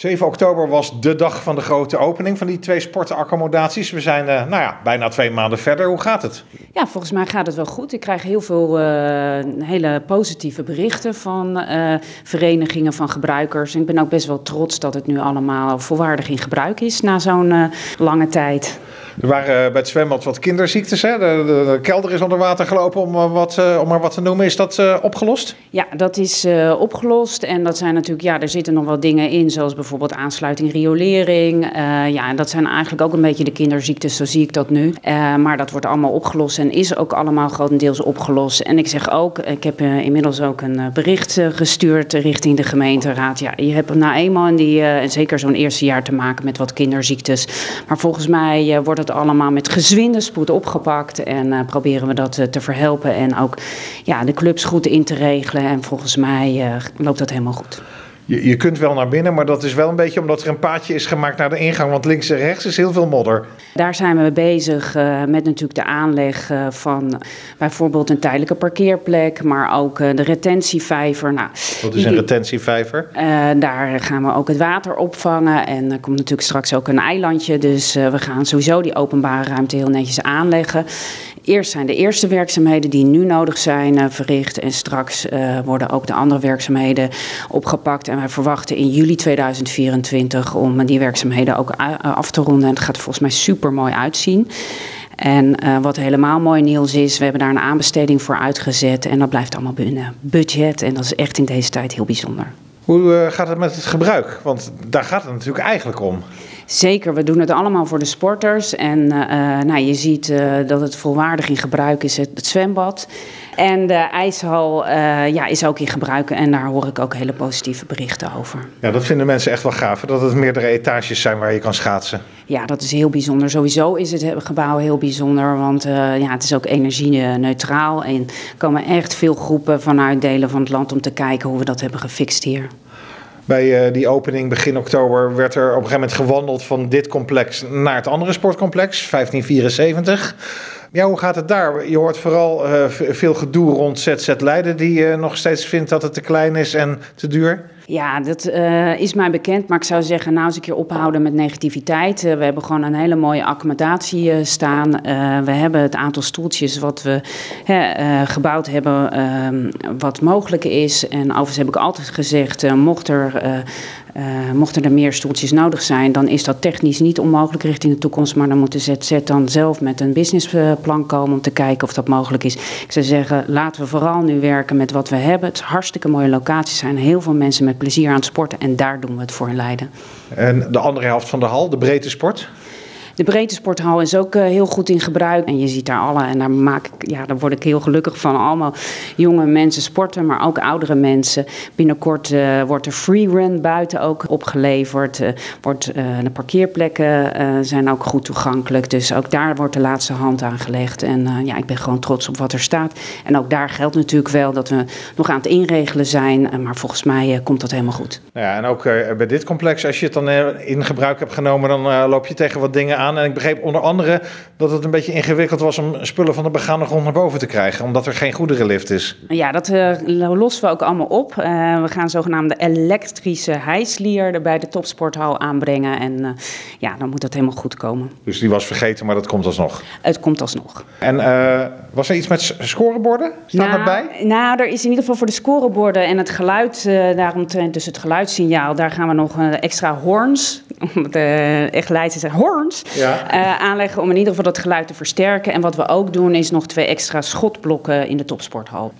7 oktober was de dag van de grote opening van die twee sportenaccommodaties. We zijn uh, nou ja, bijna twee maanden verder. Hoe gaat het? Ja, volgens mij gaat het wel goed. Ik krijg heel veel uh, hele positieve berichten van uh, verenigingen van gebruikers. Ik ben ook best wel trots dat het nu allemaal volwaardig in gebruik is na zo'n lange tijd. Er waren bij het zwembad wat kinderziektes. Hè? De, de, de kelder is onder water gelopen, om, wat, om maar wat te noemen. Is dat opgelost? Ja, dat is opgelost. En dat zijn natuurlijk, ja, er zitten nog wat dingen in, zoals bijvoorbeeld aansluiting riolering. Ja, en dat zijn eigenlijk ook een beetje de kinderziektes, zo zie ik dat nu. maar dat wordt allemaal opgelost en is ook allemaal grotendeels opgelost. En ik zeg ook, ik heb inmiddels ook een bericht gestuurd richting de gemeenteraad. Ja, je hebt nou eenmaal in die, zeker zo'n eerste jaar te maken met wat kinderziektes. Maar volgens mij wordt het allemaal met gezwinde spoed opgepakt. En uh, proberen we dat uh, te verhelpen. En ook ja, de clubs goed in te regelen. En volgens mij uh, loopt dat helemaal goed. Je, je kunt wel naar binnen, maar dat is wel een beetje omdat er een paadje is gemaakt naar de ingang. Want links en rechts is heel veel modder. Daar zijn we bezig uh, met natuurlijk de aanleg uh, van bijvoorbeeld een tijdelijke parkeerplek, maar ook uh, de retentievijver. Nou, Wat is een retentievijver? daar gaan we ook het water opvangen en er komt natuurlijk straks ook een eilandje. Dus we gaan sowieso die openbare ruimte heel netjes aanleggen. Eerst zijn de eerste werkzaamheden die nu nodig zijn verricht en straks worden ook de andere werkzaamheden opgepakt. En wij verwachten in juli 2024 om die werkzaamheden ook af te ronden. En het gaat volgens mij super mooi uitzien. En uh, wat helemaal mooi nieuws is, we hebben daar een aanbesteding voor uitgezet. En dat blijft allemaal binnen budget. En dat is echt in deze tijd heel bijzonder. Hoe uh, gaat het met het gebruik? Want daar gaat het natuurlijk eigenlijk om. Zeker, we doen het allemaal voor de sporters. En uh, nou, je ziet uh, dat het volwaardig in gebruik is, het, het zwembad. En de ijshal uh, ja, is ook in gebruik en daar hoor ik ook hele positieve berichten over. Ja, dat vinden mensen echt wel gaaf, dat het meerdere etages zijn waar je kan schaatsen. Ja, dat is heel bijzonder. Sowieso is het gebouw heel bijzonder, want ja, het is ook energie-neutraal. En er komen echt veel groepen vanuit delen van het land om te kijken hoe we dat hebben gefixt hier. Bij uh, die opening begin oktober werd er op een gegeven moment gewandeld van dit complex naar het andere sportcomplex, 1574. Ja, hoe gaat het daar? Je hoort vooral uh, veel gedoe rond ZZ Leiden, die uh, nog steeds vindt dat het te klein is en te duur. Ja, dat uh, is mij bekend. Maar ik zou zeggen, nou eens een keer ophouden met negativiteit. We hebben gewoon een hele mooie accommodatie staan. we hebben het aantal stoeltjes wat we gebouwd hebben, ehm, wat mogelijk is. En overigens heb ik altijd gezegd, mocht er... Uh, mochten er meer stoeltjes nodig zijn, dan is dat technisch niet onmogelijk richting de toekomst. Maar dan moet de ZZ dan zelf met een businessplan komen om te kijken of dat mogelijk is. Ik zou zeggen, laten we vooral nu werken met wat we hebben. Het is hartstikke mooie locaties zijn. Heel veel mensen met plezier aan het sporten en daar doen we het voor in Leiden. En de andere helft van de hal, de breedte sport? De breedte sporthal is ook uh, heel goed in gebruik. En je ziet daar alle, en daar, maak ik, ja, daar word ik heel gelukkig van. Allemaal jonge mensen sporten, maar ook oudere mensen. Binnenkort uh, wordt er freerun buiten ook opgeleverd. Uh, wordt, de parkeerplekken zijn ook goed toegankelijk. Dus ook daar wordt de laatste hand aan gelegd. En ja, ik ben gewoon trots op wat er staat. En ook daar geldt natuurlijk wel dat we nog aan het inregelen zijn. maar volgens mij komt dat helemaal goed. Ja, en ook bij dit complex, als je het dan in gebruik hebt genomen, dan loop je tegen wat dingen aan en ik begreep onder andere dat het een beetje ingewikkeld was om spullen van de begane grond naar boven te krijgen, omdat er geen goederenlift is. Ja, dat uh, lossen we ook allemaal op. Uh, we gaan zogenaamde elektrische hijslier er bij de topsporthal aanbrengen. En uh, ja, dan moet dat helemaal goed komen. Dus die was vergeten, maar dat komt alsnog? Het komt alsnog. En was er iets met scoreborden? Staat nou, erbij? Nou, er is in ieder geval voor de scoreborden en het geluid, daaromtrent dus het geluidssignaal, daar gaan we nog extra horns, om echt Leidse zijn horns, uh, aanleggen om in ieder geval dat geluid te versterken. En wat we ook doen is nog twee extra schotblokken in de topsporthal.